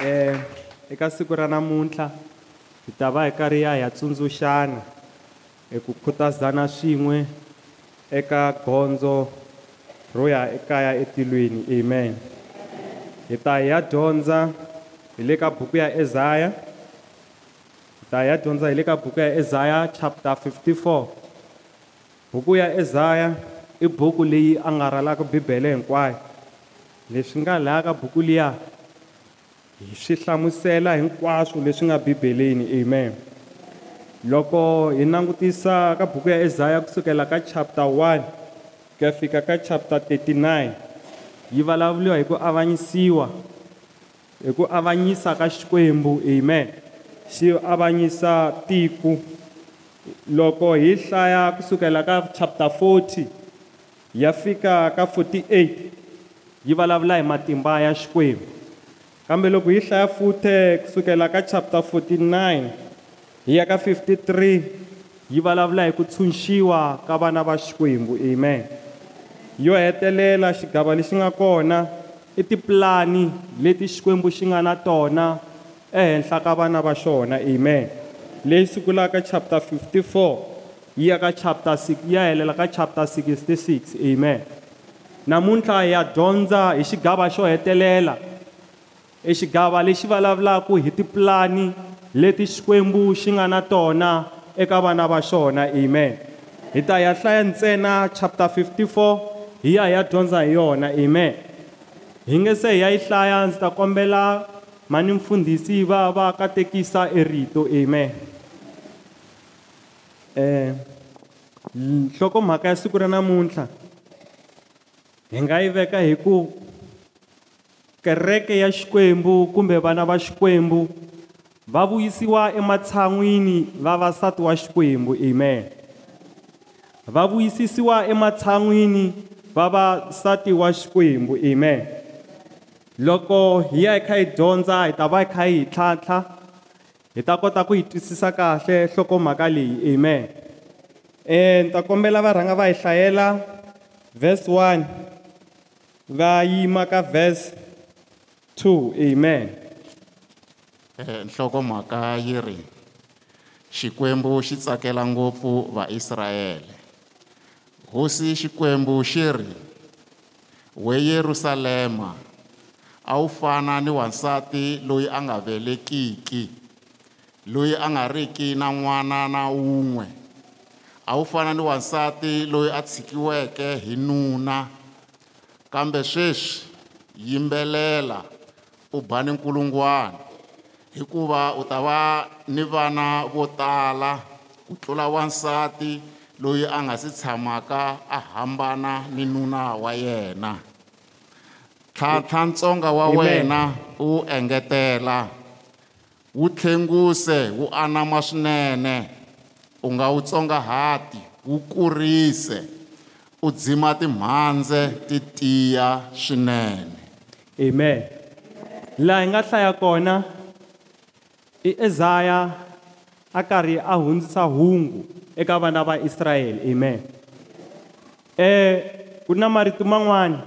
eh eka siku ra namuntlha hi ta va hi karhi ya hi ya tsundzuxana hi ku khutazana swin'we eka gondzo ro ya ekaya etilweni amen. Hi ta hi ya dyondza hi le ka buku ya Ezaya. Hi ta hi ya dyondza hi le ka buku ya Ezaya chapter 54 buku ya Ezaya i buku leyi angarhalaka bibele hinkwayo. Leswi nga laha ka buku liya hi swi hlamusela hinkwaswo leswi nga bibeleni amen. Loko hi langutisa ka buku ya Ezaya kusukela ka chapter 1 ku ya fika ka chapter 39 yi vulavuriwa hi ku avanyisiwa hi ku avanyisa ka xikwembu amen. Xi avanyisa tiko. Loko hi hlaya kusukela ka chapter 40 ya fika ka 48 yi vulavula hi matimba ya xikwembu. Kambe loko hi hlaya futhe kusukela ka chapter 49 hi ya ka 53 yi vulavula hi ku tshunxiwa ka vana va xikwembu amen. Yo hetelela xigava lexi nga kona i tipulani leti xikwembu xi nga na tona ehenhla ka vana va xona amen. Leyi sungulaka chapter 54 yi ya ka chapter 6 yi ya helela ka chapter 66 amen. Namuntlha hi ya dyondza hi xigava xo hetelela. I xigava lexi vulavulaka hi tipulani leti xikwembu xi nga na tona eka vana va xona amen. Hi ta ya hlaya ntsena chapter 54 hi ya hi ya dyondza hi yona amen. Hi nge se hi ya yi hlaya ndzi ta kombela mani mfundhisi va va katekisa erito amen. Eh nhlokomhaka ya siku ra namuntlha hi nga yi veka hi ku kereke ya xikwembu kumbe vana va xikwembu va vuyisiwa ematshan'wini vavasati wa xikwembu amen. Va vuyisisiwa ematshan'wini vavasati wa xikwembu amen. Loko hi ya hi kha hi dyondza hi ta va hi kha hi tlhantlha hi ta kota ku yi twisisa kahle nhlokomhaka leyi amen. Um ni ta kombela va rhanga va hi hlayela verse 1 va yima ka verse 2 amen. Eh, nhlokomhaka yi ri xikwembu xi tsakela ngopfu vaisrayele hosi xikwembu xi ri we yerusalema a wu fana ni wansati loyi a nga velekiki loyi a nga riki na n'wana na wun'we. A wu fana ni wansati loyi a tshikiweke hi nuna. Kambe sweswi yimbelela u bani nkulungwana hikuva u ta va ni vana vo tala ku tlula wansati loyi a nga si tshamaka a hambana ni nuna wa yena. Tlhantlha ntsonga wa wena wu engetela wu tlhenguse wu anama swinene u nga wu tsongahati wu kurise u dzima timhandze ti tiya swinene. Amen. Laha hi nga hlaya kona i ezaya a karhi a hundzisa hungu eka vana va israyele amen. Um ku na marito man'wani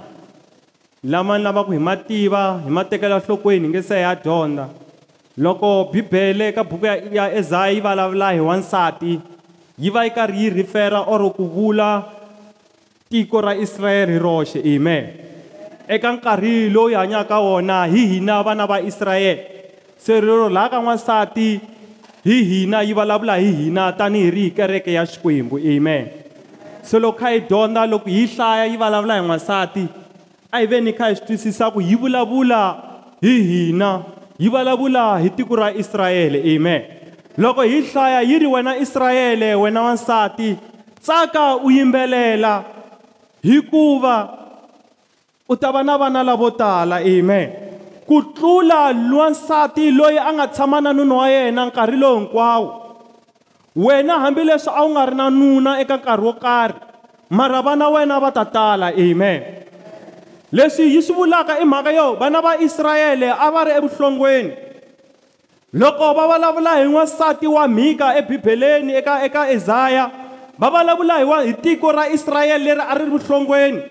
lama ni lavaka hi ma tiva hi ma tekela nhlokweni hi nge se ya dyondza. Loko bibele eka buku ya, ya ezaya yi vulavula hi wansati yi va yi karhi yi rifera or ku vula tiko ra israyele hi roxe. Amen. Eka nkarhi lowu hi hanyaka wona hi hina vana va israyele se rero laha ka n'wansati hi hina yi vulavula hi hina tanihi ri hi kereke ya xikwembu. Amen. Se loko kha hi dyondza loko hi hlaya yi vulavula hi n'wansati a hi veni kha hi swi twisisa ku yi vulavula hi hina yi vulavula hi tiko ra israyele amen. Loko hi hlaya yi ri wena israyele wena wansati tsaka u yimbelela hikuva u ta va na vana lavo tala amen. Ku tlula wansati loyi a nga tshama na nuna wa yena nkarhi lowu hinkwawo wena hambileswi a wu nga ri na nuna eka nkarhi wo karhi mara vana wena va ta tala amen. Leswi yi swi vulaka i mhaka yo vana va israyele a va ri evuhlongweni. Loko va vulavula hi n'wansati wa mhika ebibeleni eka eka ezaya va vulavula hi wa hi tiko ra israyele leri a ri ri vuhlongweni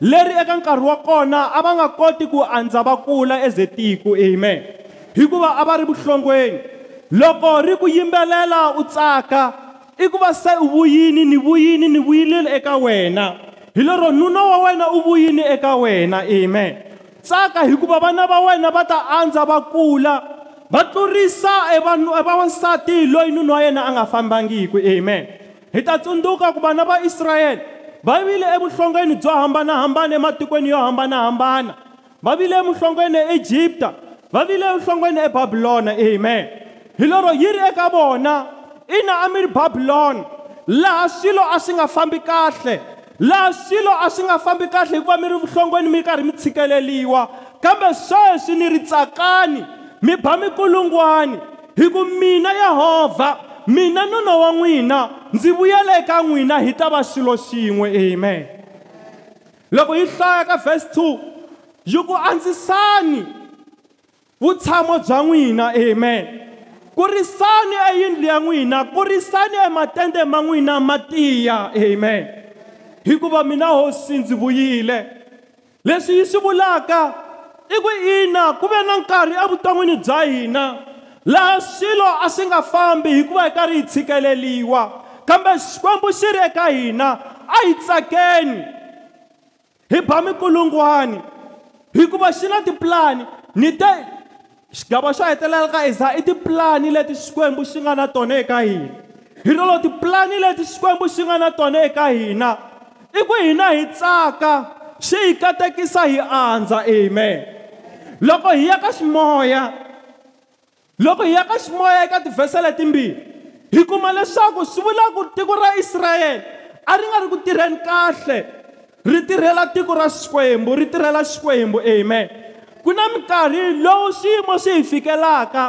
leri eka nkarhi wa kona a va nga koti ku andza va kula eze tiko amen. Hikuva a va ri vuhlongweni. Loko ri ku yimbelela u tsaka i ku va se u vuyini ni vuyini ni vuyile eka wena. Hi lero nuna wa wena u vuyini eka wena amen. Tsaka hikuva vana va wena va ta andza va kula va tlurisa e vanhu e loyi nuna wa yena a nga fambangiki amen. Hi ta tsundzuka ku vana va israyele va vile evuhlongeni byo hambanahambana ematikweni yo hambanahambana va vile emuhlongweni eEgipta va vile evuhlongweni eBabilona amen. Hi lero yi ri eka vona ina a mi ri Babylon. Laha swilo a swi nga fambi kahle laha swilo a swi nga fambi kahle hikuva mi ri vuhlongweni mi karhi mi tshikeleliwa. Kambe sweswi ni ri tsakani mi ba mikulungwani hi ku mina yehovha mina nuna wa n'wina ndzi vuyela eka n'wina hi ta va xilo xin'we amen. Loko yi hlaya ka verse 2 yi ku andzisani vutshamo bya n'wina amen. Kurisani eyindlu ya n'wina kurisani ematende ma n'wina ma tiya amen. Hikuva mina hosi ndzi vuyile. Leswi yi swi vulaka i ku ina ku ve na nkarhi evuton'wini bya hina. Laha swilo a swi nga fambi hikuva hi karhi hi tshikeleliwa kambe xikwembu xi ri eka hina a hi tsakeni. Hi ba mikulungwani hikuva xi na tipulani ni te xigava xo hetelela ka isa i tipulani leti xikwembu xi nga na tona eka hina. Hi rolo tipulani leti xikwembu xi nga na tona eka hina. I ku hina hi tsaka xi hi katekisa hi andza amen. Loko hi ya ka ximoya loko hi ya ka ximoya eka tivhese letimbirhi hi kuma leswaku swi vula ku tiko ra israyele a ri nga ri ku tirheni kahle. Ri tirhela tiko ra xikwembu ri tirhela xikwembu amen. Ku na minkarhi lowu swiyimo swi hi fikelaka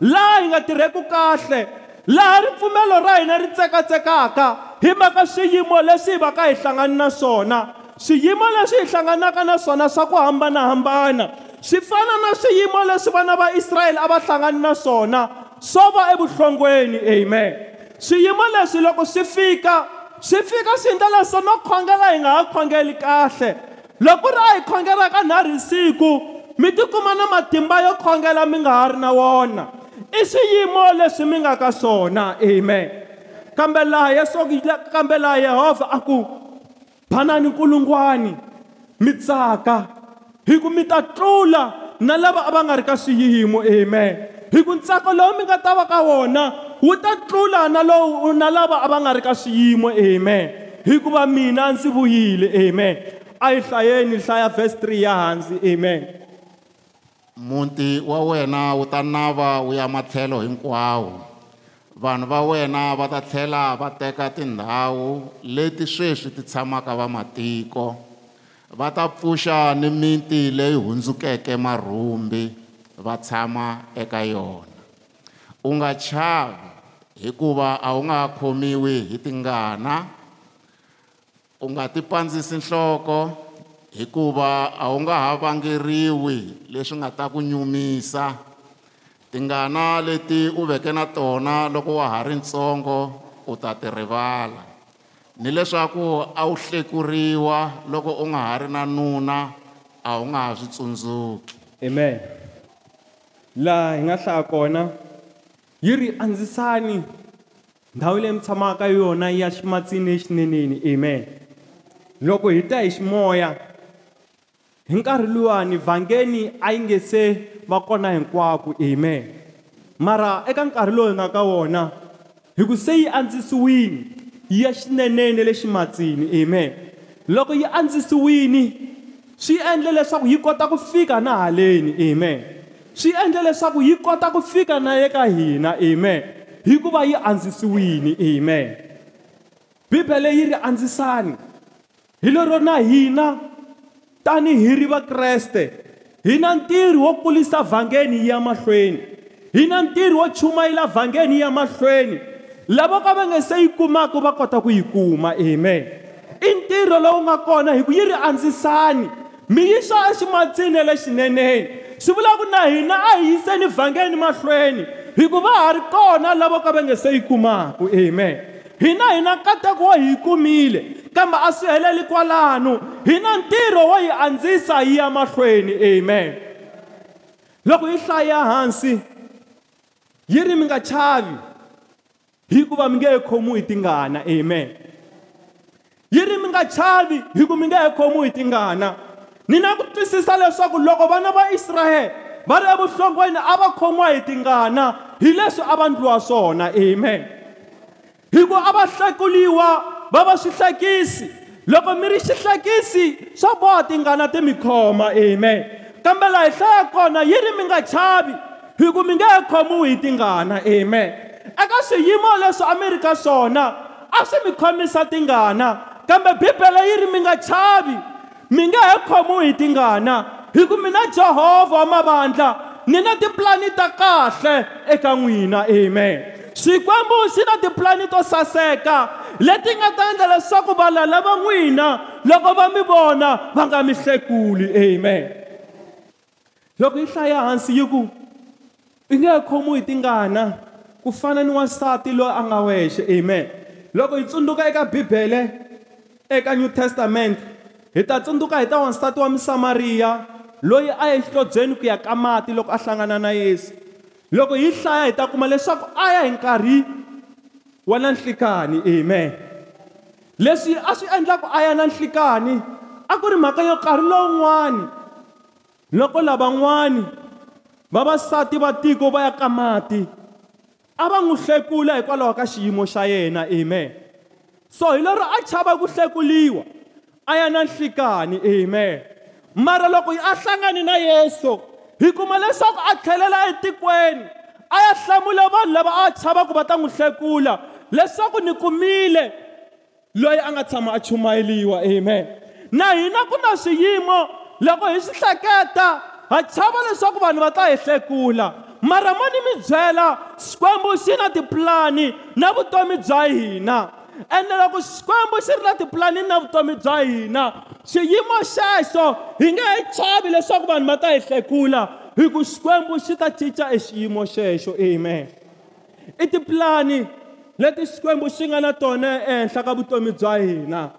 laha hi nga tirheku kahle laha ripfumelo ra hina ri tsekatsekaka hi mhaka swiyimo leswi hi va ka hi hlangani na swona. Swiyimo leswi hi hlanganaka na swona swa ku hambanahambana. Swi fana na swiyimo leswi vana va israyele a va hlangani na swona swo va evuhlongweni amen. Swiyimo leswi loko swi fika swi fika swi endla leswo no khongela hi nga ha khongeli kahle. Loko ri a hi khongela ka nharhu siku mi tikuma na matimba yo khongela mi nga ha ri na wona. I swiyimo leswi mi nga ka swona amen. Kambe laha yesu kambe laha yehovha a ku phanani nkulungwani mi tsaka hi ku mi ta tlula na lava a va nga ri ka swiyimo amen. Hi ku ntsako lowu mi nga ta va ka wona wu ta tlula na lowu na lava a va nga ri ka swiyimo amen. Hikuva mina ndzi vuyile amen. A yi hlayeni hlaya verse 3 ya hansi amen. Muti wa wena wu ta nava wu ya matlhelo hinkwawo. Vanhu va wena va ta tlhela va teka tindhawu leti sweswi ti tshamaka vamatiko va ta pfuxa ni miti leyi hundzukeke marhumbi va tshama eka yona. U nga chavi hikuva a wu nga khomiwi hi tingana. U nga ti pandzisi nhloko hikuva a wu nga ha vangeriwi leswi nga ta ku nyumisa. Tingana leti u veke na tona loko wa ha ri ntsongo u ta ti rivala. Ni leswaku a wu hlekuriwa loko u nga ha ri na nuna a wu nga ha swi tsundzuki. Amen. Laha hi nga hlaya kona yi ri andzisani ndhawu leyi mi tshamaka yona ya ximatsini exineneni amen. Loko hi ta hi ximoya hi nkarhi luwani vhangeni a yi nge se va kona hinkwako. Amen. Mara eka nkarhi lowu hi nga ka wona hi ku se yi andzisiwini yi ya xineneni le ximatsini amen. Loko yi andzisiwini swi endle leswaku yi kota ku fika na haleni amen. Swi endle leswaku yi kota ku fika na eka hina amen. Hikuva yi andzisiwini amen. Bibele yi ri andzisani. Hi lero na hina tanihi ri vakreste hi na ntirho wo kulisa vhangeni yi ya mahlweni. Hi na ntirho wo chumayela vhangeni yi ya mahlweni. Lava ka va nge se yi kumaka va kota ku yi kuma amen. I ntirho lowu nga kona hi ku yi ri andzisani. Mi yisa eximatsini lexineneni swi vula ku na hina a hi yiseni vhangeni mahlweni hikuva ha ri kona lava ka va nge se yi kumaka amen. Hina hi na nkateko wo hi yi kumile kambe a swi heleli kwalano. Hi na ntirho wo yi andzisa yi ya mahlweni amen. Loko yi hlaya hansi yi ri mi nga chavi. Hikuva mi nge he khomiwi hi tingana amen. Yi ri mi nga chavi hikuva mi nge he khomiwi hi tingana? Ni na ku twisisa leswaku loko vana va israyele va ri evuhlongweni a va khomiwa hi tingana hi leswi a va ndliwa swona amen. Hikuva a va hlekuliwa va va swihlekisi loko mi ri xihlekisi swa boha tingana ti mi khoma amen. Kambe laha hi hlaya kona yi ri mi nga chavi hikuva mi nge he khomiwi hi tingana amen. Eka swiyimo leswi a mi ri ka swona a swi mi khomisa tingana. Kambe bibele yi ri mi nga chavi mi nge he khomiwi hi tingana hikuva mina jehovha wa mavandla ni na tipulani ta kahle eka n'wina amen. Xikwembu xi na tipulani to saseka leti nga ta endla leswaku valala va n'wina loko va mi vona va nga mi hlekuli amen. Loko yi hlaya hansi yi ku i nge he khomiwi hi tingana ku fana ni wansati loyi a nga wexe amen. Loko hi tsundzuka eka bibele eka new testament hi ta tsundzuka hi ta wansati wa musamariya loyi a ya exihlobyeni ku ya ka mati loko a hlangana na yesu. Loko hi hlaya hi ta kuma leswaku a ya hi nkarhi wa na nhlikani. Amen. Leswi a swi endlaku a ya na nhlikani a ku ri mhaka yo nkarhi lowun'wani. Loko lavan'wani vavasati va tiko va ya ka mati a va n'wi hlekula hikwalaho ka xiyimo xa yena amen. So hi lero a chava ku hlekuliwa a ya na nhlikani amen. Mara loko a hlangani na yesu hi kuma leswaku a tlhelela etikweni a ya hlamula vanhu lava a chavaku va ta n'wi hlekula leswaku ni kumile loyi a nga tshama a chumayeliwa amen. Na hina ku na swiyimo loko hi swi hleketa ha chava leswaku vanhu va ta hi hlekula mara mo ni mi byela xikwembu xi na tipulani na vutomi bya hina. Ende loko xikwembu xi ri na tipulani na vutomi bya hina xiyimo xexo hi nge he chavi leswaku vanhu va ta hi hlekula hi ku xikwembu xi ta cinca e xiyimo xexo. Amen. I tipulani leti xikwembu xi nga na tona ehenhla ka vutomi bya hina.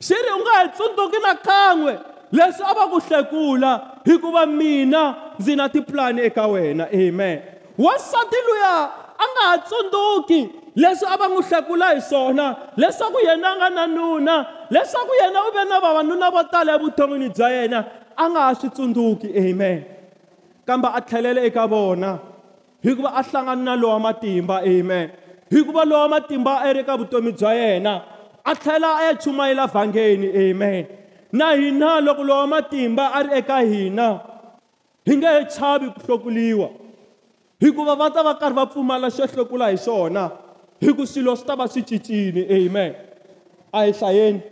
Xi ri u nga hi tsundzuki na kan'we leswi a va ku hlekula hikuva mina ndzi na tipulani eka wena. Amen. Wansati luya a nga ha tsundzuki leswi a va n'wi hlekula hi swona leswaku yena a nga na nuna leswaku yena u ve na vavanuna vo tala evuton'wini bya yena a nga ha swi tsundzuki. Amen. Kambe a tlhelele eka vona hikuva a hlangana na lowa matimba. Amen. Hikuva lowa matimba a ri eka vutomi bya yena a tlhela a ya chumayela vhangeni. Amen. Na hina loko lowa matimba a ri eka hina hi nge he chavi ku hlokuliwa. Hikuva va ta va karhi va pfumala xo hlekula hi swona hi ku swilo swi ta va swi cincile. Amen. A hi hlayeni.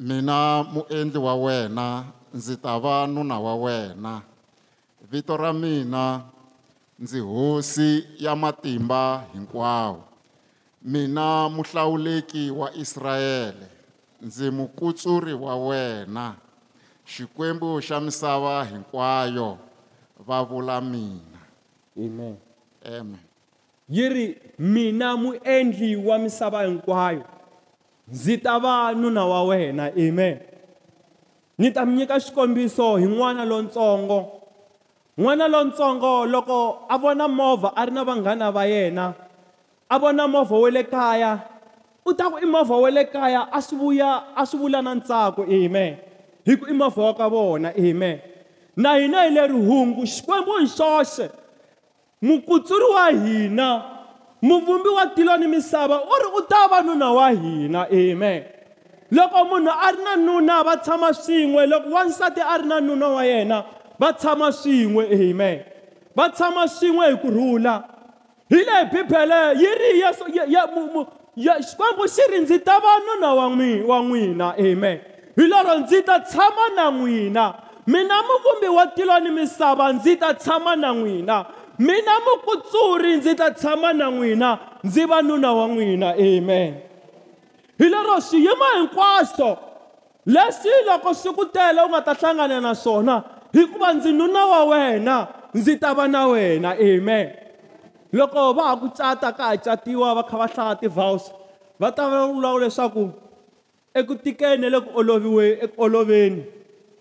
Mina muendli wa wena ndzi ta va nuna wa wena. Vito ra mina ndzi hosi ya matimba hinkwawo. Mina muhlawuleki wa israyele ndzi mukutsuri wa wena. Xikwembu xa misava hinkwayo va vula mina. Amen. Amen. Yi ri mina muendli wa misava hinkwayo. Ndzi ta va nuna wa wena. Amen. Ni ta mi nyika xikombiso hi n'wana lontsongo. N'wana lontsongo loko a vona movha a ri na vanghana va yena a vona movha wa le kaya u ta ku i movha wa le kaya a swi vuya a swi vula na ntsako amen. Hi ku i movha wa ka vona amen. Na hina hi le rihungu xikwembu hi xoxe mukutsuri wa hina muvumbi wa tilo ni misava u ri u ta va nuna wa hina amen. Loko munhu a ri na nuna va tshama swin'we. Loko wansati a ri na nuna wa yena va tshama swin'we amen. Va tshama swin'we hi kurhula. Hi lehi bibele yi ri yesu xikwembu xi ri ndzi ta va nuna wa wa n'wina amen. Hi lero ndzi ta tshama na n'wina. Mina muvumbi wa tilo ni misava ndzi ta tshama na n'wina. Mina mukutsuri ndzi ta tshama na n'wina. Ndzi va nuna wa n'wina amen. Hi lero swiyimo hinkwaswo leswi loko swi ku tele u nga ta hlangana na swona hikuva ndzi nuna wa wena ndzi ta va na wena amen. Loko va ha ku cata ka ha catiwa va kha va hlaya ti-vows va ta vula leswaku eku tikeni le ku oloviwe eku oloveni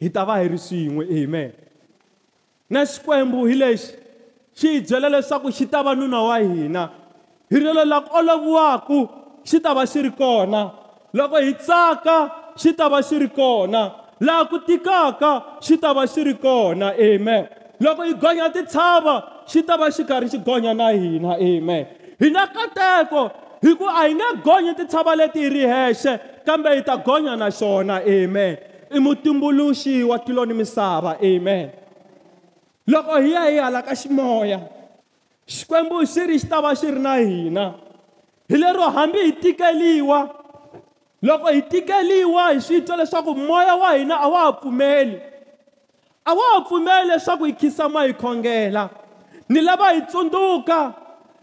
hi ta va hi ri swin'we amen. Na xikwembu hi lexi xi hi byela leswaku xi ta va nuna wa hina. Hi rilo la ku oloviwaku xi ta va xi ri kona. Loko hi tsaka xi ta va xi ri kona. Laha ku tikaka xi ta va xi ri kona amen. Loko hi gonya titshava xi ta va xi karhi xi gonya na hina amen. Hi na nkateko hi ku a hi nge gonyi titshava leti hi ri hexe kambe hi ta gonya na xona amen. I mutumbuluxi wa tilo ni misava amen. Loko hi ya hi hala ka ximoya xikwembu xi ri xi ta va xi ri na hina. Hi lero hambi hi tikeliwa loko hi tikeliwa hi swi twa leswaku moya wa hina a wa ha pfumeli. A wa ha pfumeli leswaku hi khisama hi khongela ni lava hi tsundzuka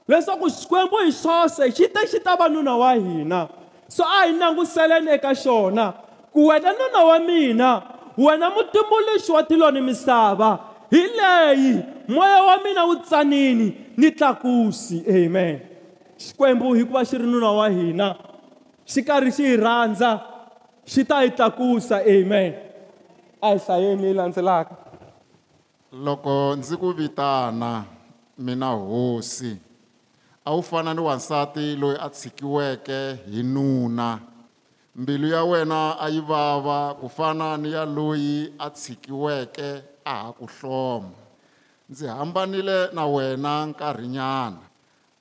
leswaku xikwembu hi xoxe xi te xi ta va nuna wa hina. So a hi languseleni eka xona ku wena nuna wa mina wena mutumbuluxi wa tilo ni misava. Hi leyi moya wa mina wu tsanini ni tlakusi amen. Xikwembu hikuva xi ri nuna wa hina xi karhi xi hi rhandza xi ta hi tlakusa amen. A hi hlayeni leyi landzelaka. Loko ndzi ku vitana mina hosi. A wu fana ni wansati loyi a tshikiweke hi nuna. Mbilu ya wena a yi vava ku fana ni ya loyi a tshikiweke a ha ku hloma. Ndzi hambanile na wena nkarhinyana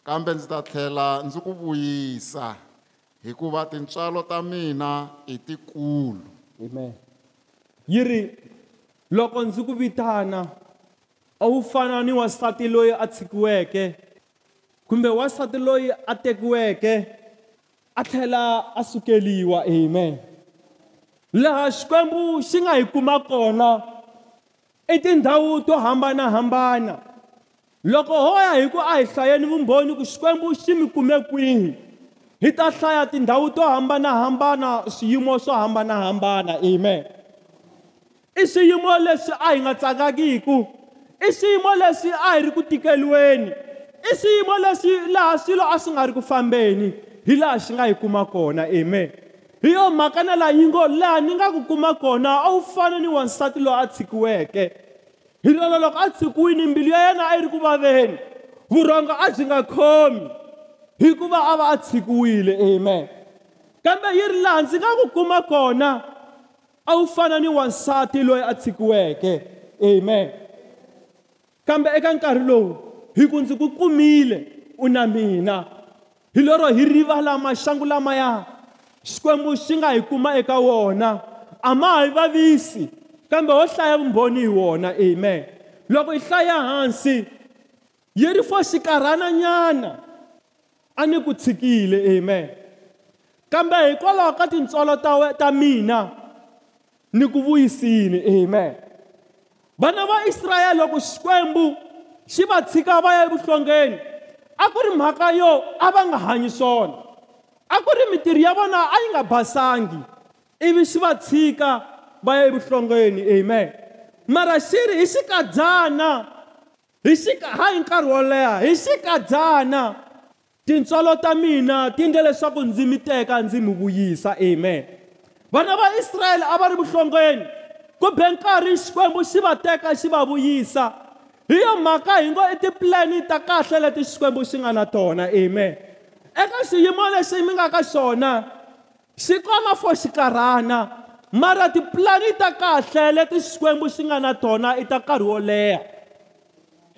kambe ndzi ta tlhela ndzi ku vuyisa hikuva tintswalo ta mina i tikulu. Amen. Yi ri loko ndzi ku vitana a wu fana ni wasati loyi a tshikiweke. Kumbe wasati loyi a tekiweke a tlhela a sukeliwa amen. Laha xikwembu xi nga hi kuma kona i tindhawu to hambanahambana. Loko ho ya hi ku a hi hlayeni vumbhoni ku xikwembu xi mi kume kwihi hi ta hlaya tindhawu to hambanahambana swiyimo swo hambanahambana amen. I swiyimo leswi a hi nga tsakangiku i swiyimo leswi a hi ri ku tikeliweni i swiyimo leswi laha swilo a swi nga ri ku fambeni hi laha xi nga hi kuma kona amen. Hi yo mhaka na laha yi ngo laha ni nga ku kuma kona a wu fana ni wansati loyi a tshikiweke. Hi lolo loko a tshikiwile mbilu ya yena a yi ri ku vaveni. Vurhongo a byi nga khomi hikuva a va a tshikiwile amen. Kambe yi ri laha ndzi nga ku kuma kona a wu fana ni wansati loyi a tshikiweke amen. Kambe eka nkarhi lowu hi ku ndzi ku kumile u na mina. Hi lero hi rivala maxangu lamaya xikwembu xi nga hi kuma eka wona. A ma hi vavisi kambe ho hlaya vumbhoni hi wona amen. Loko hi hlaya hansi yi ri fo xikarhana nyana a ni ku tshikile amen. Kambe hikwalaho ka tintswalo ta, ta mina ni ku vuyisile amen. Vana va israyele loko xikwembu xi va tshika va ya evuhlongeni a ku ri mhaka yo a va nga hanyi swona. A ku ri mitirho ya vona a yi nga basangi ivi xi va tshika va ya evuhlongeni amen. Mara xi ri hi xikadyana hi xika hayi nkarhi wo leha hi xikadyana tintswalo ta mina ti endle leswaku ndzi mi teka ndzi mi vuyisa amen. Vana va israyele a va ri vuhlongeni ku be nkarhi xikwembu xi va teka xi va vuyisa. Hi yo mhaka hi ngo i tipulani ta kahle leti xikwembu xi nga na tona amen. Eka xiyimo lexi mi nga ka xona xi kona for xikarhana mara tipulani ta kahle leti xikwembu xi nga na tona i ta nkarhi wo leha.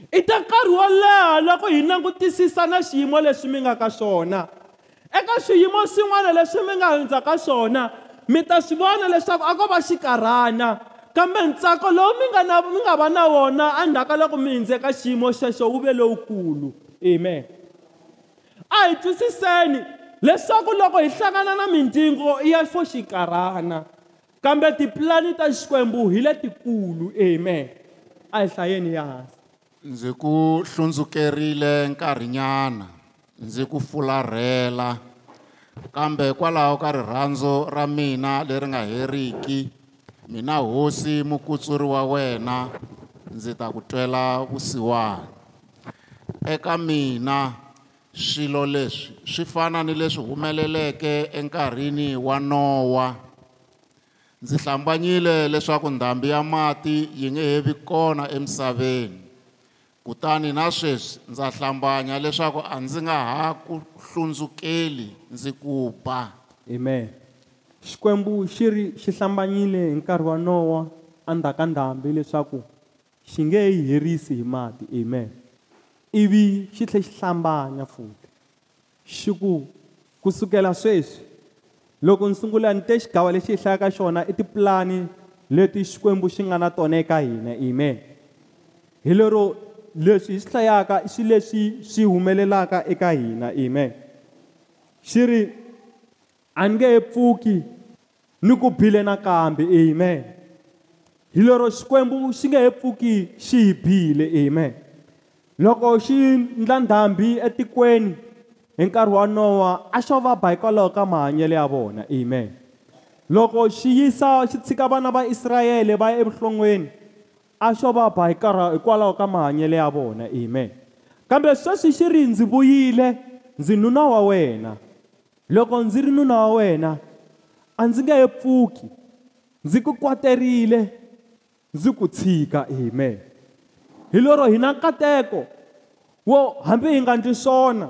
I ta nkarhi wo leha loko hi langutisisa na xiyimo leswi mi nga ka xona. Eka swiyimo swin'wana leswi mi nga hundza ka swona mi ta swi vona leswaku a ko va xikarhana. Kambe ntsako lowu mi nga na mi nga va na wona endzhaku ka loko mi hundze ka xiyimo xexo wu ve lowukulu. Amen. A hi twisiseni leswaku loko hi hlangana na mindzingo ya fo xikarhana kambe tipulani ta xikwembu hi letikulu. Amen. A hi hlayeni ya hansi. Ndzi ku hlundzukerile nkarhinyana ndzi ku fularhela kambe kwalaho ka rirhandzu ra mina leri nga heriki mina hosi mukutsuri wa wena ndzi ta ku twela vusiwana. Eka mina swilo leswi swi fana ni leswi humeleleke enkarhini wa nowa. Ndzi hlambanyile leswaku ndhambi ya mati yi nge he vi kona emisaveni. Kutani na sweswi ndza hlambanya leswaku a ndzi nga ha ku hlundzukeli ndzi ku ba amen. Xikwembu xi ri xi hlambanyile hi nkarhi wa nowa endzhaku ka ndhambi leswaku xi nge yi herisi hi mati. Amen. Ivi xi tlhela xi hlambanya futhi xi ku kusukela sweswi loko ni sungula ni te xigawa lexi hi hlayaka xona i tipulani leti xikwembu xi nga na tona eka hina. Amen. Hi lero leswi hi swi hlayaka i swilo leswi swi humelelaka eka hina. Amen. Xi ri a ni nge he pfuki ni ku bile nakambe amen. Hi lero xikwembu xi nge he pfuki xi hi bile amen. Loko xi ndla ndhambi etikweni hi nkarhi wa nowa a xo va ba hikwalaho ka mahanyelo ya vona amen. Loko xi yisa xi tshika vana va israyele va ya evuhlongweni a xo va ba hikwalaho ka mahanyelo ya vona amen. Kambe sweswi xi ri ndzi vuyile ndzi nuna wa wena. Loko ndzi ri nuna wa wena a ndzi nge he pfuki. Ndzi ku kwaterile. Ndzi ku tshika amen. Hi lero hi na nkateko wo hambi hi nga ndli swona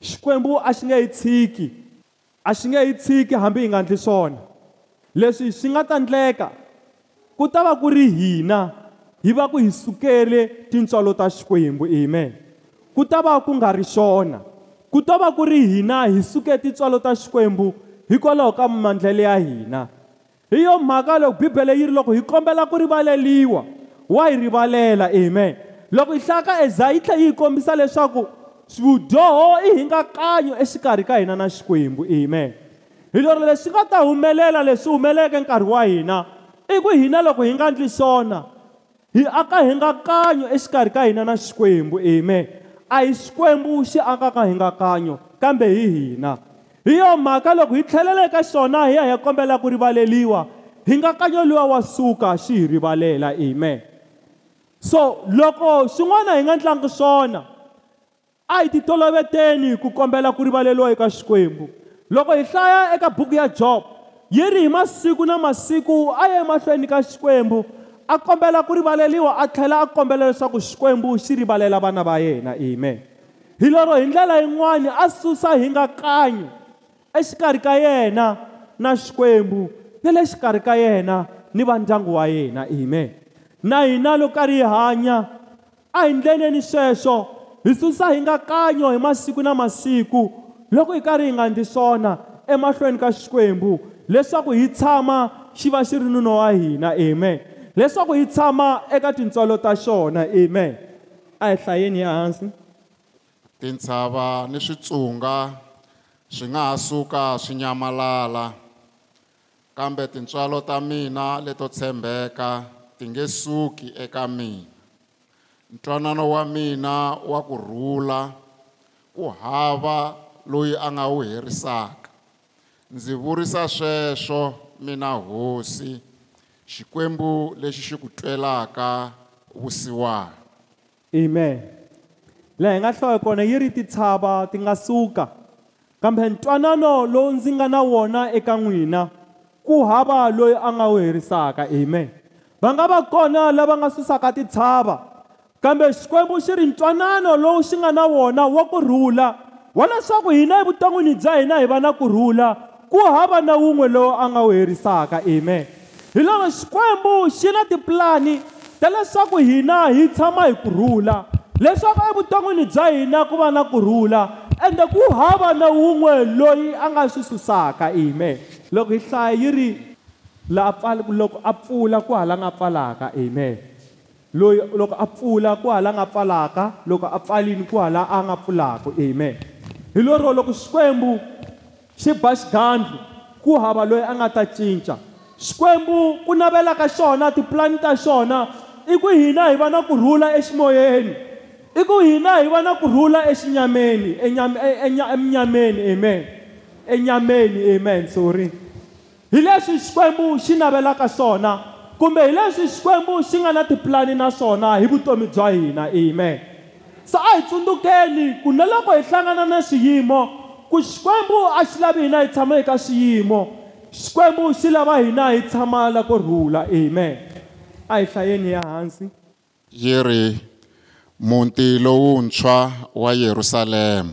xikwembu a xi nge hi tshiki a xi nge hi tshiki hambi hi nga ndli swona. Leswi swi nga ta endleka ku ta va ku ri hina hi va ku hi sukele tintswalo ta xikwembu amen. Ku ta va ku nga ri xona ku ta va ku ri hina hi suke tintswalo ta xikwembu hikwalaho ka mandlele ya hina. Hi yo mhaka loko bibele yi ri loko hi kombela ku rivaleliwa wa hi rivalela amen. Loko hi hlaya ka ezayi yi tlhela yi hi kombisa leswaku vudyoho i hingakanyo exikarhi ka hina na xikwembu amen. Hi lero leswi nga ta humelela leswi humeleleke nkarhi wa hina i ku hina loko hi nga ndli swona hi aka hingakanyo exikarhi ka hina na xikwembu amen. A hi xikwembu xi akaka hingakanyo kambe hi hina. Hi yo mhaka loko hi tlhelele ka xona hi ya hi ya kombela ku rivaleliwa. Hingakanyo luwa wa suka xi hi rivalela amen. So loko swin'wana hi nga ndlangi swona a hi ti toloveteni ku kombela ku rivaleliwa eka xikwembu. Loko hi hlaya eka buku ya job yi ri hi masiku na masiku a ye emahlweni ka xikwembu a kombela ku rivaleliwa a tlhela a kombela leswaku xikwembu xi rivalela vana va yena amen. Hi lero hi ndlela yin'wani a susa hingakanyo exikarhi ka yena na xikwembu na le xikarhi ka yena ni va ndyangu wa yena amen. Na hina loko karhi hi hanya a hi ndleneni sweswo hi susa hingakanyo hi masiku na masiku. Loko hi karhi hi nga ndli swona emahlweni ka xikwembu leswaku hi tshama xi va xi ri nuna wa hina amen. Leswaku hi tshama eka tintswalo ta xona amen. A hi hlayeni ehansi? Tintshava ni switsunga swi nga ha suka swi nyamalala. Kambe tintswalo ta mina leto tshembeka ti nge suki eka mina. Ntwanano wa mina wa ku rhula ku hava loyi a nga wu herisaka. Ndzi vurisa sweswo mina hosi xikwembu lexi xi ku twelaka vusiwana. Amen. Laha hi nga hlaya kona yi ri titshava ti nga suka. Kambe ntwanano lowu ndzi nga na wona eka n'wina ku hava loyi a nga wu herisaka amen. Va nga va kona lava nga susaka titshava kambe xikwembu xi ri ntwanano lowu xi nga na wona wa kurhula wa leswaku hina evuton'wini bya hina hi va na kurhula ku hava na wun'we lowu a nga wu herisaka amen. Hi loko xikwembu xi na tipulani ta leswaku hina hi tshama hi kurhula leswaku evuton'wini bya hina ku va na kurhula ende ku hava na wun'we loyi a nga swi susaka amen. Loko hi hlaya yi ri la a pfala loko a pfula ku hala nga pfalaka amen. Loyi loko a pfula ku hala nga pfalaka loko a pfalini ku hala a nga pfulaka amen. Hi lero loko xikwembu xi ba xigandlu ku hava loyi a nga ta cinca. Xikwembu ku navela ka xona tipulani ta xona i ku hina hi va na kurhula eximoyeni. I ku hina hi va na kurhula exinyameni e- enya- eminyameni amen. Enyameni amen sorry. Hi leswi xikwembu xi navelaka swona kumbe hi leswi xikwembu xi nga na tipulani na swona hi vutomi bya hina amen. Se a hi tsundzukeni ku na loko hi hlangana na swiyimo ku xikwembu a xi lavi hina hi tshama eka swiyimo xikwembu xi lava hina hi tshama la kurhula amen. A hi hlayeni ya hansi. Yi ri muti lowuntshwa wa yerusalema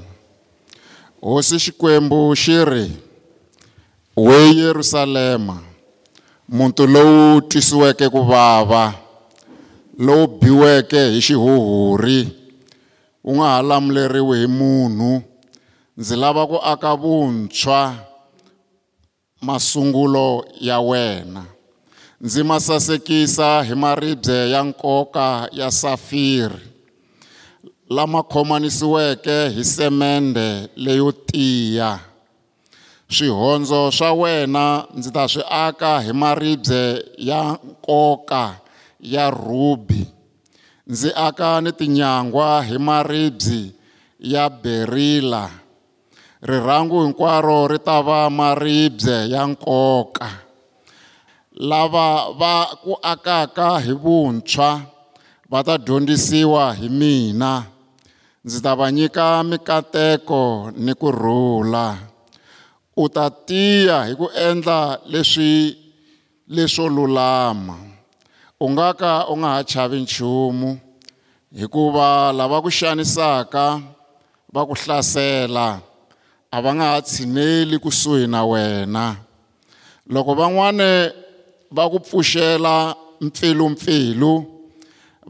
hosi xikwembu xi ri we yerusalema muti lowu twisiweke ku vava lowu biweke hi xihuhuri wu nga ha lamuleriwi hi munhu. Ndzi lava ku aka vuntshwa masungulo ya wena. Ndzi ma sasekisa hi maribye ya nkoka ya safiri. Lama khomanisiweke hi semende leyo tiya. Swihondzo swa wena ndzi ta swi aka hi maribye ya nkoka ya rubi ndzi aka ni tinyangwa hi maribye ya berila. Rirhangu hinkwaro ri ta va maribye ya nkoka. Lava va ku akaka hi vuntshwa va ta dyondzisiwa hi mina ndzi ta va nyika mikateko ni kurhula u ta tiya hi ku endla leswi leswo lulama. U nga ka u nga ha chavi nchumu hikuva lava ku xanisaka va ku hlasela a va nga ha tshineli kusuhi na wena. Loko van'wani va ku pfuxela mpfilumpfilu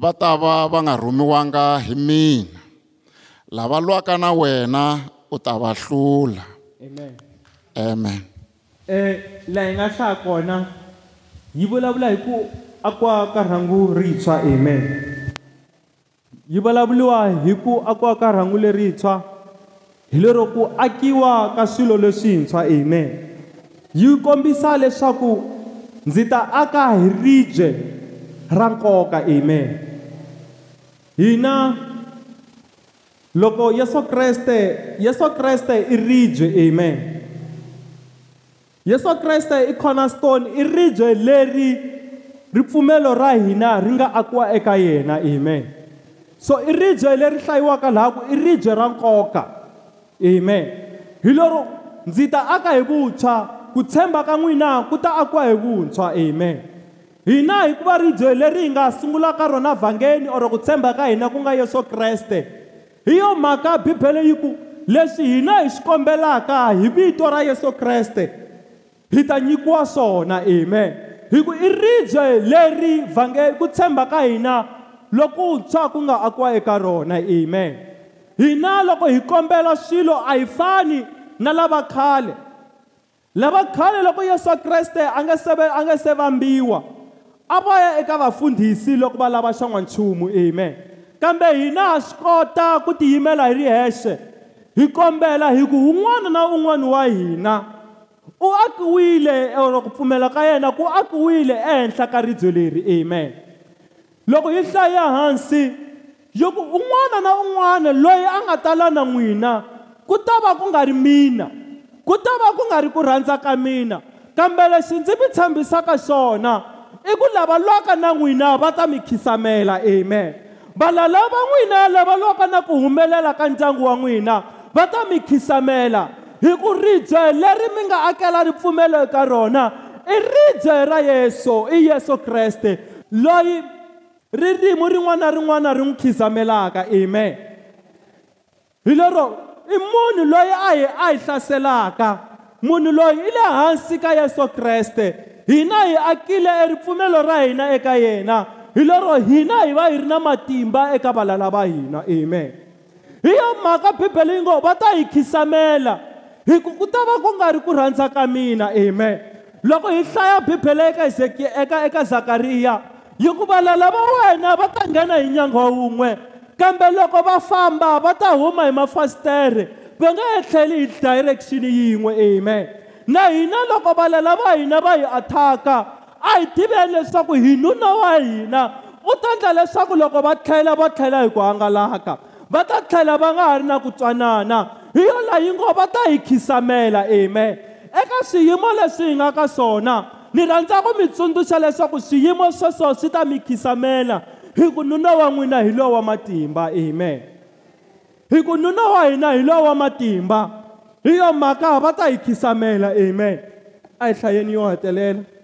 va ta va va nga rhumiwanga hi mina. Lava lwaka na wena u ta va hlula. Amen. Amen. Eh laha hi nga hlaya kona yi vulavula hi ku akiwa ka rhangu rintshwa amen. Yi vulavuliwa hi ku akiwa ka rhangu lerintshwa hi lero ku akiwa ka swilo leswintshwa amen. Yi kombisa leswaku ndzi ta aka hi ribye ra nkoka amen. Hina loko yesu kreste yesu kreste i ribye amen. Yesu kreste i cornerstone i ribye leri ripfumelo ra hina ri nga akiwa eka yena amen. So i ribye leri hlayiwaka laha ku i ribye ra nkoka amen. Hi lero ndzi ta aka hi vuntshwa ku tshemba ka n'wina ku ta akiwa hi vuntshwa amen. Hina hikuva ribye leri hi nga sungula ka rona vhangeni or ku tshemba ka hina ku nga yesu kreste hi yo mhaka bibele yi ku leswi hina hi swi kombelaka hi vito ra yesu kreste. Hi ta nyikiwa swona amen. Hi ku i ribye leri vhangeli ku tshemba ka hina lokuntshwa ku nga akiwa eka rona amen. Hina loko hi kombela swilo a hi fani na lava khale. Lava khale loko yesu kreste a nga se a nga se vambiwa a va ya eka vafundhisi loko va lava xan'wanchumu amen. Kambe hina ha swi kota ku tiyimela hi ri hexe hi kombela hi ku un'wana na un'wana wa hina u akiwile or ku pfumela ka yena ku akiwile ehenhla ka ribye leri amen. Loko hi hlaya hansi yo ku un'wana na un'wana loyi a nga tala na n'wina ku ta va ku nga ri mina ku ta va ku nga ri ku rhandza ka mina. Kambe lexi ndzi mi tshembisaka xona i ku lava lwaka na n'wina va ta mi khisamela amen. Valala va n'wina lava lwaka na ku humelela ka ndyangu wa n'wina va ta mi khisamela. Hi ku ribye leri mi nga akela ripfumelo eka rona i ribye ra yesu i yesu kreste loyi ririmi rin'wana na rin'wana ri n'wi khisamelaka. Amen. Hi lero i munhu loyi a hi a hi hlaselaka. Munhu loyi i le hansi ka yesu kreste hina hi akile ripfumelo ra hina eka yena. Hi lero hina hi va hi ri na matimba eka valala va hina. Amen. Hi yo mhaka bibele yi ngo va ta hi khisamela hi ku ku ta va ku nga ri ku rhandza ka mina. Amen. Loko hi hlaya bibele eka eka eka zakariya yi ku valala va wena va ta nghena hi nyangwa wun'we. Kambe loko va famba va ta huma hi mafasitere va nga etlheli hi direction yin'we. Amen. Na hina loko valala va hina va hi athaka a hi tiveni leswaku hi nuna wa hina. U ta endla leswaku loko va tlhela va tlhela hi ku hangalaka. Va ta tlhela va nga ha ri na ku twanana. Hi yona yi ngo va ta hi khisamela amen. Eka swiyimo leswi hi nga ka swona ni rhandza ku mi tsundzuxa leswaku swiyimo sweswo swi ta mi khisamela. Hi ku nuna wa n'wina hi lowa matimba amen. Hi ku nuna wa hina hi lowa matimba. Hi yo mhaka va ta hi khisamela amen. A hi hlayeni yo hetelela.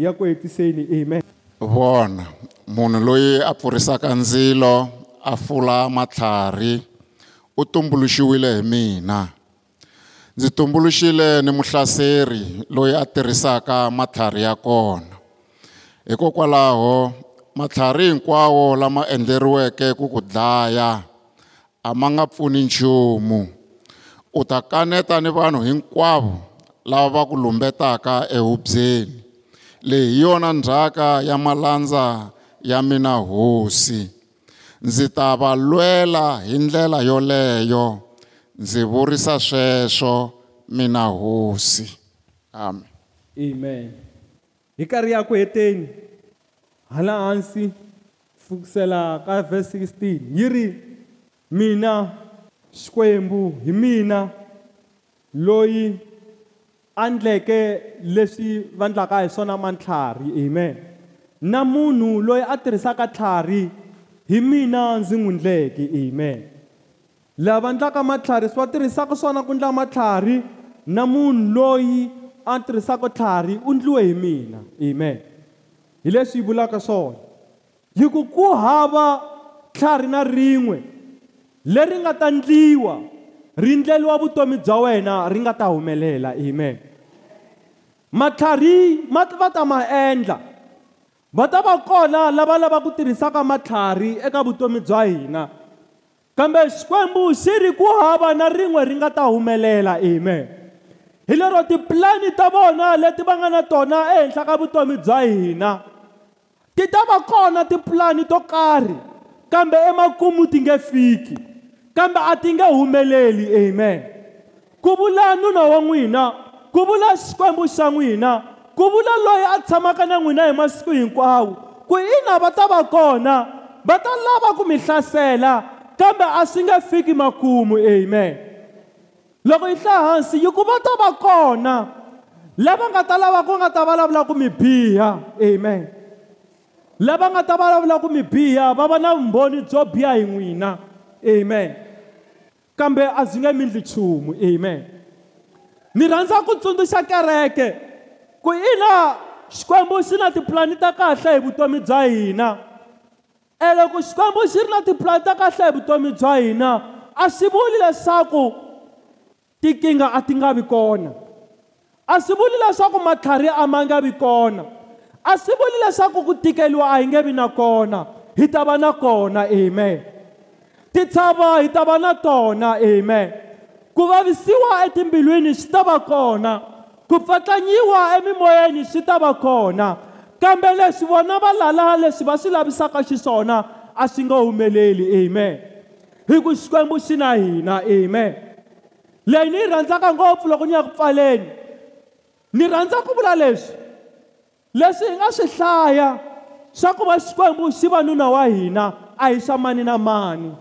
Ya ku hetiseni amen. Vona munhu loyi a pfurisaka ndzilo a fula matlhari u tumbuluxiwile hi mina. Ndzi tumbuluxile ni muhlaseri loyi a tirhisaka matlhari ya kona. Hikokwalaho matlhari hinkwawo lama endleriweke ku ku dlaya a ma nga pfuni nchumu. U ta kaneta ni vanhu hinkwavo lava va ku lumbetaka ehubyeni. Leyi hi yona ndzhaka ya malandza ya mina hosi. Ndzi ta va lwela hi ndlela yoleyo ndzi vurisa sweswo mina hosi. Amen. Amen. Hi karhi ya ku heteni hala hansi fukusela ka verse 16 yi ri mina xikwembu hi mina loyi a ndleke leswi va ndlaka hi swona matlhari amen. Na munhu loyi a tirhisaka tlhari hi mina ndzi n'wi ndleke amen. Lava ndlaka matlhari swi va tirhisaka swona ku ndla matlhari na munhu loyi a tirhisaka tlhari u ndliwe hi mina amen. Hi leswi hi vulaka swona. Hi ku ku hava tlhari na rin'we leri nga ta ndliwa ri ndleliwa vutomi bya wena ri nga ta humelela amen matlhari ma va ta ma endla. Va ta va kona lava lava ku tirhisaka matlhari eka vutomi bya hina. Kambe xikwembu xi ri ku hava na rin'we ri nga ta humelela amen. Hi lero tipulani ta vona leti va nga na tona ehenhla ka vutomi bya hina ti ta va kona tipulani to karhi kambe emakumu ti nge fiki kambe a ti nge humeleli amen. Ku vula nuna wa n'wina ku vula xikwembu xa n'wina ku vula loyi a tshamaka na n'wina hi masiku hinkwawo. Ku ina va ta va kona va ta lava ku mi hlasela kambe a swi nge fiki makumu amen. Loko hi hlaya hansi yi ku va ta va kona lava nga ta lava ku nga ta vulavula ku mi biha amen. Lava nga ta vulavula ku mi biha va va na vumbhoni byo biha hi n'wina amen. Kambe a byi nge mi ndli nchumu amen. Ni rhandza ku tsundzuxa kereke. Ku ina xikwembu xi na tipulani ta kahle hi vutomi bya hina. E loko xikwembu xi ri na tipulani ta kahle hi vutomi bya hina a swi vuli leswaku tikinga a ti nga vi kona. A swi vuli leswaku matlhari a ma nga vi kona. A swi vuli leswaku ku tikeliwa a hi nge vi na kona. Hi ta va na kona amen. Titshava hi ta va na tona amen. Ku vavisiwa etimbilwini swi ta va kona? Ku pfatlanyiwa emimoyeni swi ta va kona? Kambe leswi vona va lala leswi va swi lavisaka xiswona a swi nga humeleli amen. Hi ku xikwembu xi na hina amen. Leyi ni yi rhandzaka ngopfu loko ni ya ku pfaleni ni rhandza ku vula leswi. Leswi hi nga swi hlaya swa ku va xikwembu xi va nuna wa hina a hi swa mani na mani.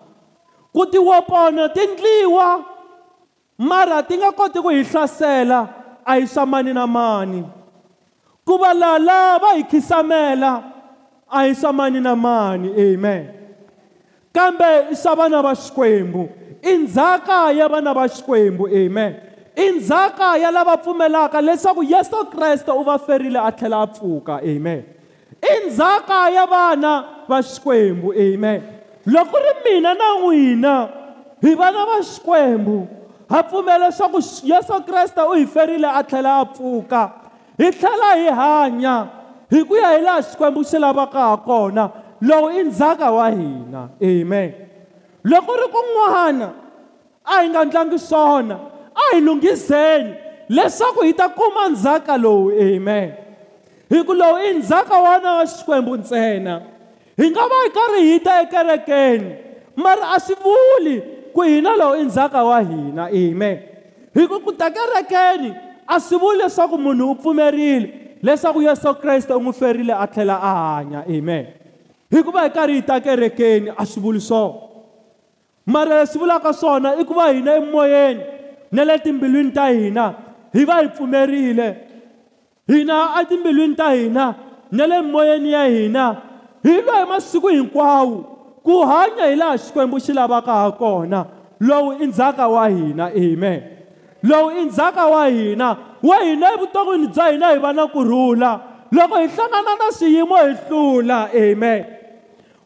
Ku tiwopona ti ndliwa mara ti nga koti ku hi hlasela a hi swa mani na mani. Ku va lala va hi khisamela a hi swa mani na mani. Amen. Kambe i swa vana va xikwembu i ndzhaka ya vana va xikwembu. Amen. I ndzhaka ya lava pfumelaka leswaku yesu kreste u va ferile a tlhela a pfuka. Amen. I ndzhaka ya vana va xikwembu. Amen. Loko ri mina na n'wina hi vana va xikwembu ha pfumela leswaku yesu kreste u hi ferile a tlhela a pfuka. Hi tlhela hi hanya hi ku ya hi laha xikwembu xi lavaka ha kona. Lowu i ndzhaka wa hina. Amen. Loko ri kun'wana a hi nga ndlangi swona a hi lunghiseni leswaku hi ta kuma ndzhaka lowu. Amen. Hi ku lowu i ndzhaka wana wa xikwembu ntsena. Hi nga va hi karhi hi ta ekerekeni mara a swi vuli. Ku hina lowu i ndzhaka wa hina amen. Hi ku ku ta kerekeni a swi vuli leswaku munhu u pfumerile leswaku yesu kreste u n'wi ferile a tlhela a hanya amen. Hi ku va hi karhi hi ta kerekeni a swi vuli swona mara leswi vulaka swona i ku va hina emoyeni na le timbilwini ta hina hi va hi pfumerile. Hina etimbilwini ta hina na le moyeni ya hina hi lo hi masiku hinkwawo ku hanya hi laha xikwembu xi lavaka ha kona lowu i ndzhaka wa hina amen. Lowu i ndzhaka wa hina wa hina evuton'wini bya hina hi va na kurhula. Loko hi hlangana na swiyimo hi hlula amen.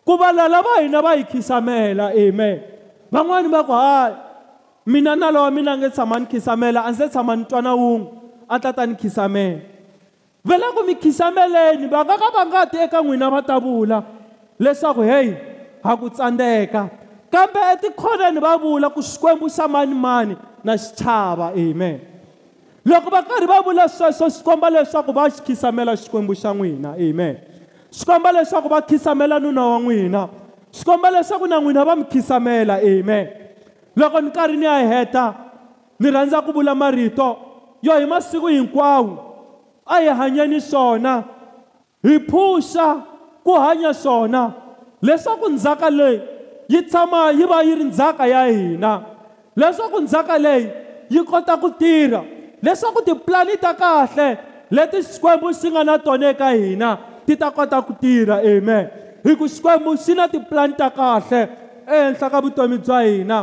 Ku valala va hina va hi khisamela amen. Van'wani va ku hayi mina na lowa mina a nge tshama ni khisamela a ndzi se tshama ni twa na wun'we a ta ta ni khisamela. Vela ku mi khisameleni va nga ka va nga ti eka n'wina va ta vula leswaku heyi ha ku tsandeka. Kambe etikhoneni va vula ku xikwembu xa mani mani na xichava amen. Loko va karhi va vula sweswo swi komba leswaku va xi khisamela xikwembu xa n'wina amen. Swi komba leswaku va khisamela nuna wa n'wina. Swi komba leswaku na n'wina va mi khisamela amen. Loko ni karhi ni ya heta ni rhandza ku vula marito yo hi masiku hinkwawo a hi hanyeni swona hi phuxa ku hanya swona. Leswaku ndzhaka leyi yi tshama yi va yi ri ndzhaka ya hina. Leswaku ndzhaka leyi yi kota ku tirha. Leswaku tipulani ta kahle leti xikwembu xi nga na tona eka hina ti ta kota ku tirha amen. Hi ku xikwembu xi na tipulani ta kahle ehenhla ka vutomi bya hina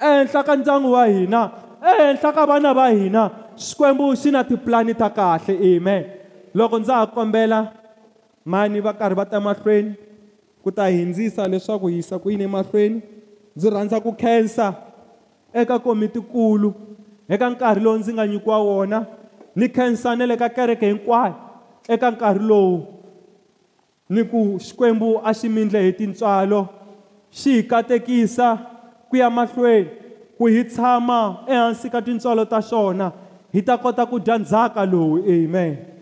ehenhla ka ndyangu wa hina ehenhla ka vana va hina. Xikwembu xi na tipulani ta kahle amen. Loko ndza ha kombela mani va karhi va ta mahlweni? Ku ta hindzisa leswaku hi yisa ku yini emahlweni. Ndzi rhandza ku khensa eka komitikulu eka nkarhi lowu ndzi nga nyikiwa wona ni khensa na le ka kereke hinkwayo eka nkarhi lowu. Ni ku xikwembu a xi mindle hi tintswalo xi hi katekisa ku ya mahlweni ku hi tshama ehansi ka tintswalo ta xona hi ta kota ku dya ndzhaka lowu amen.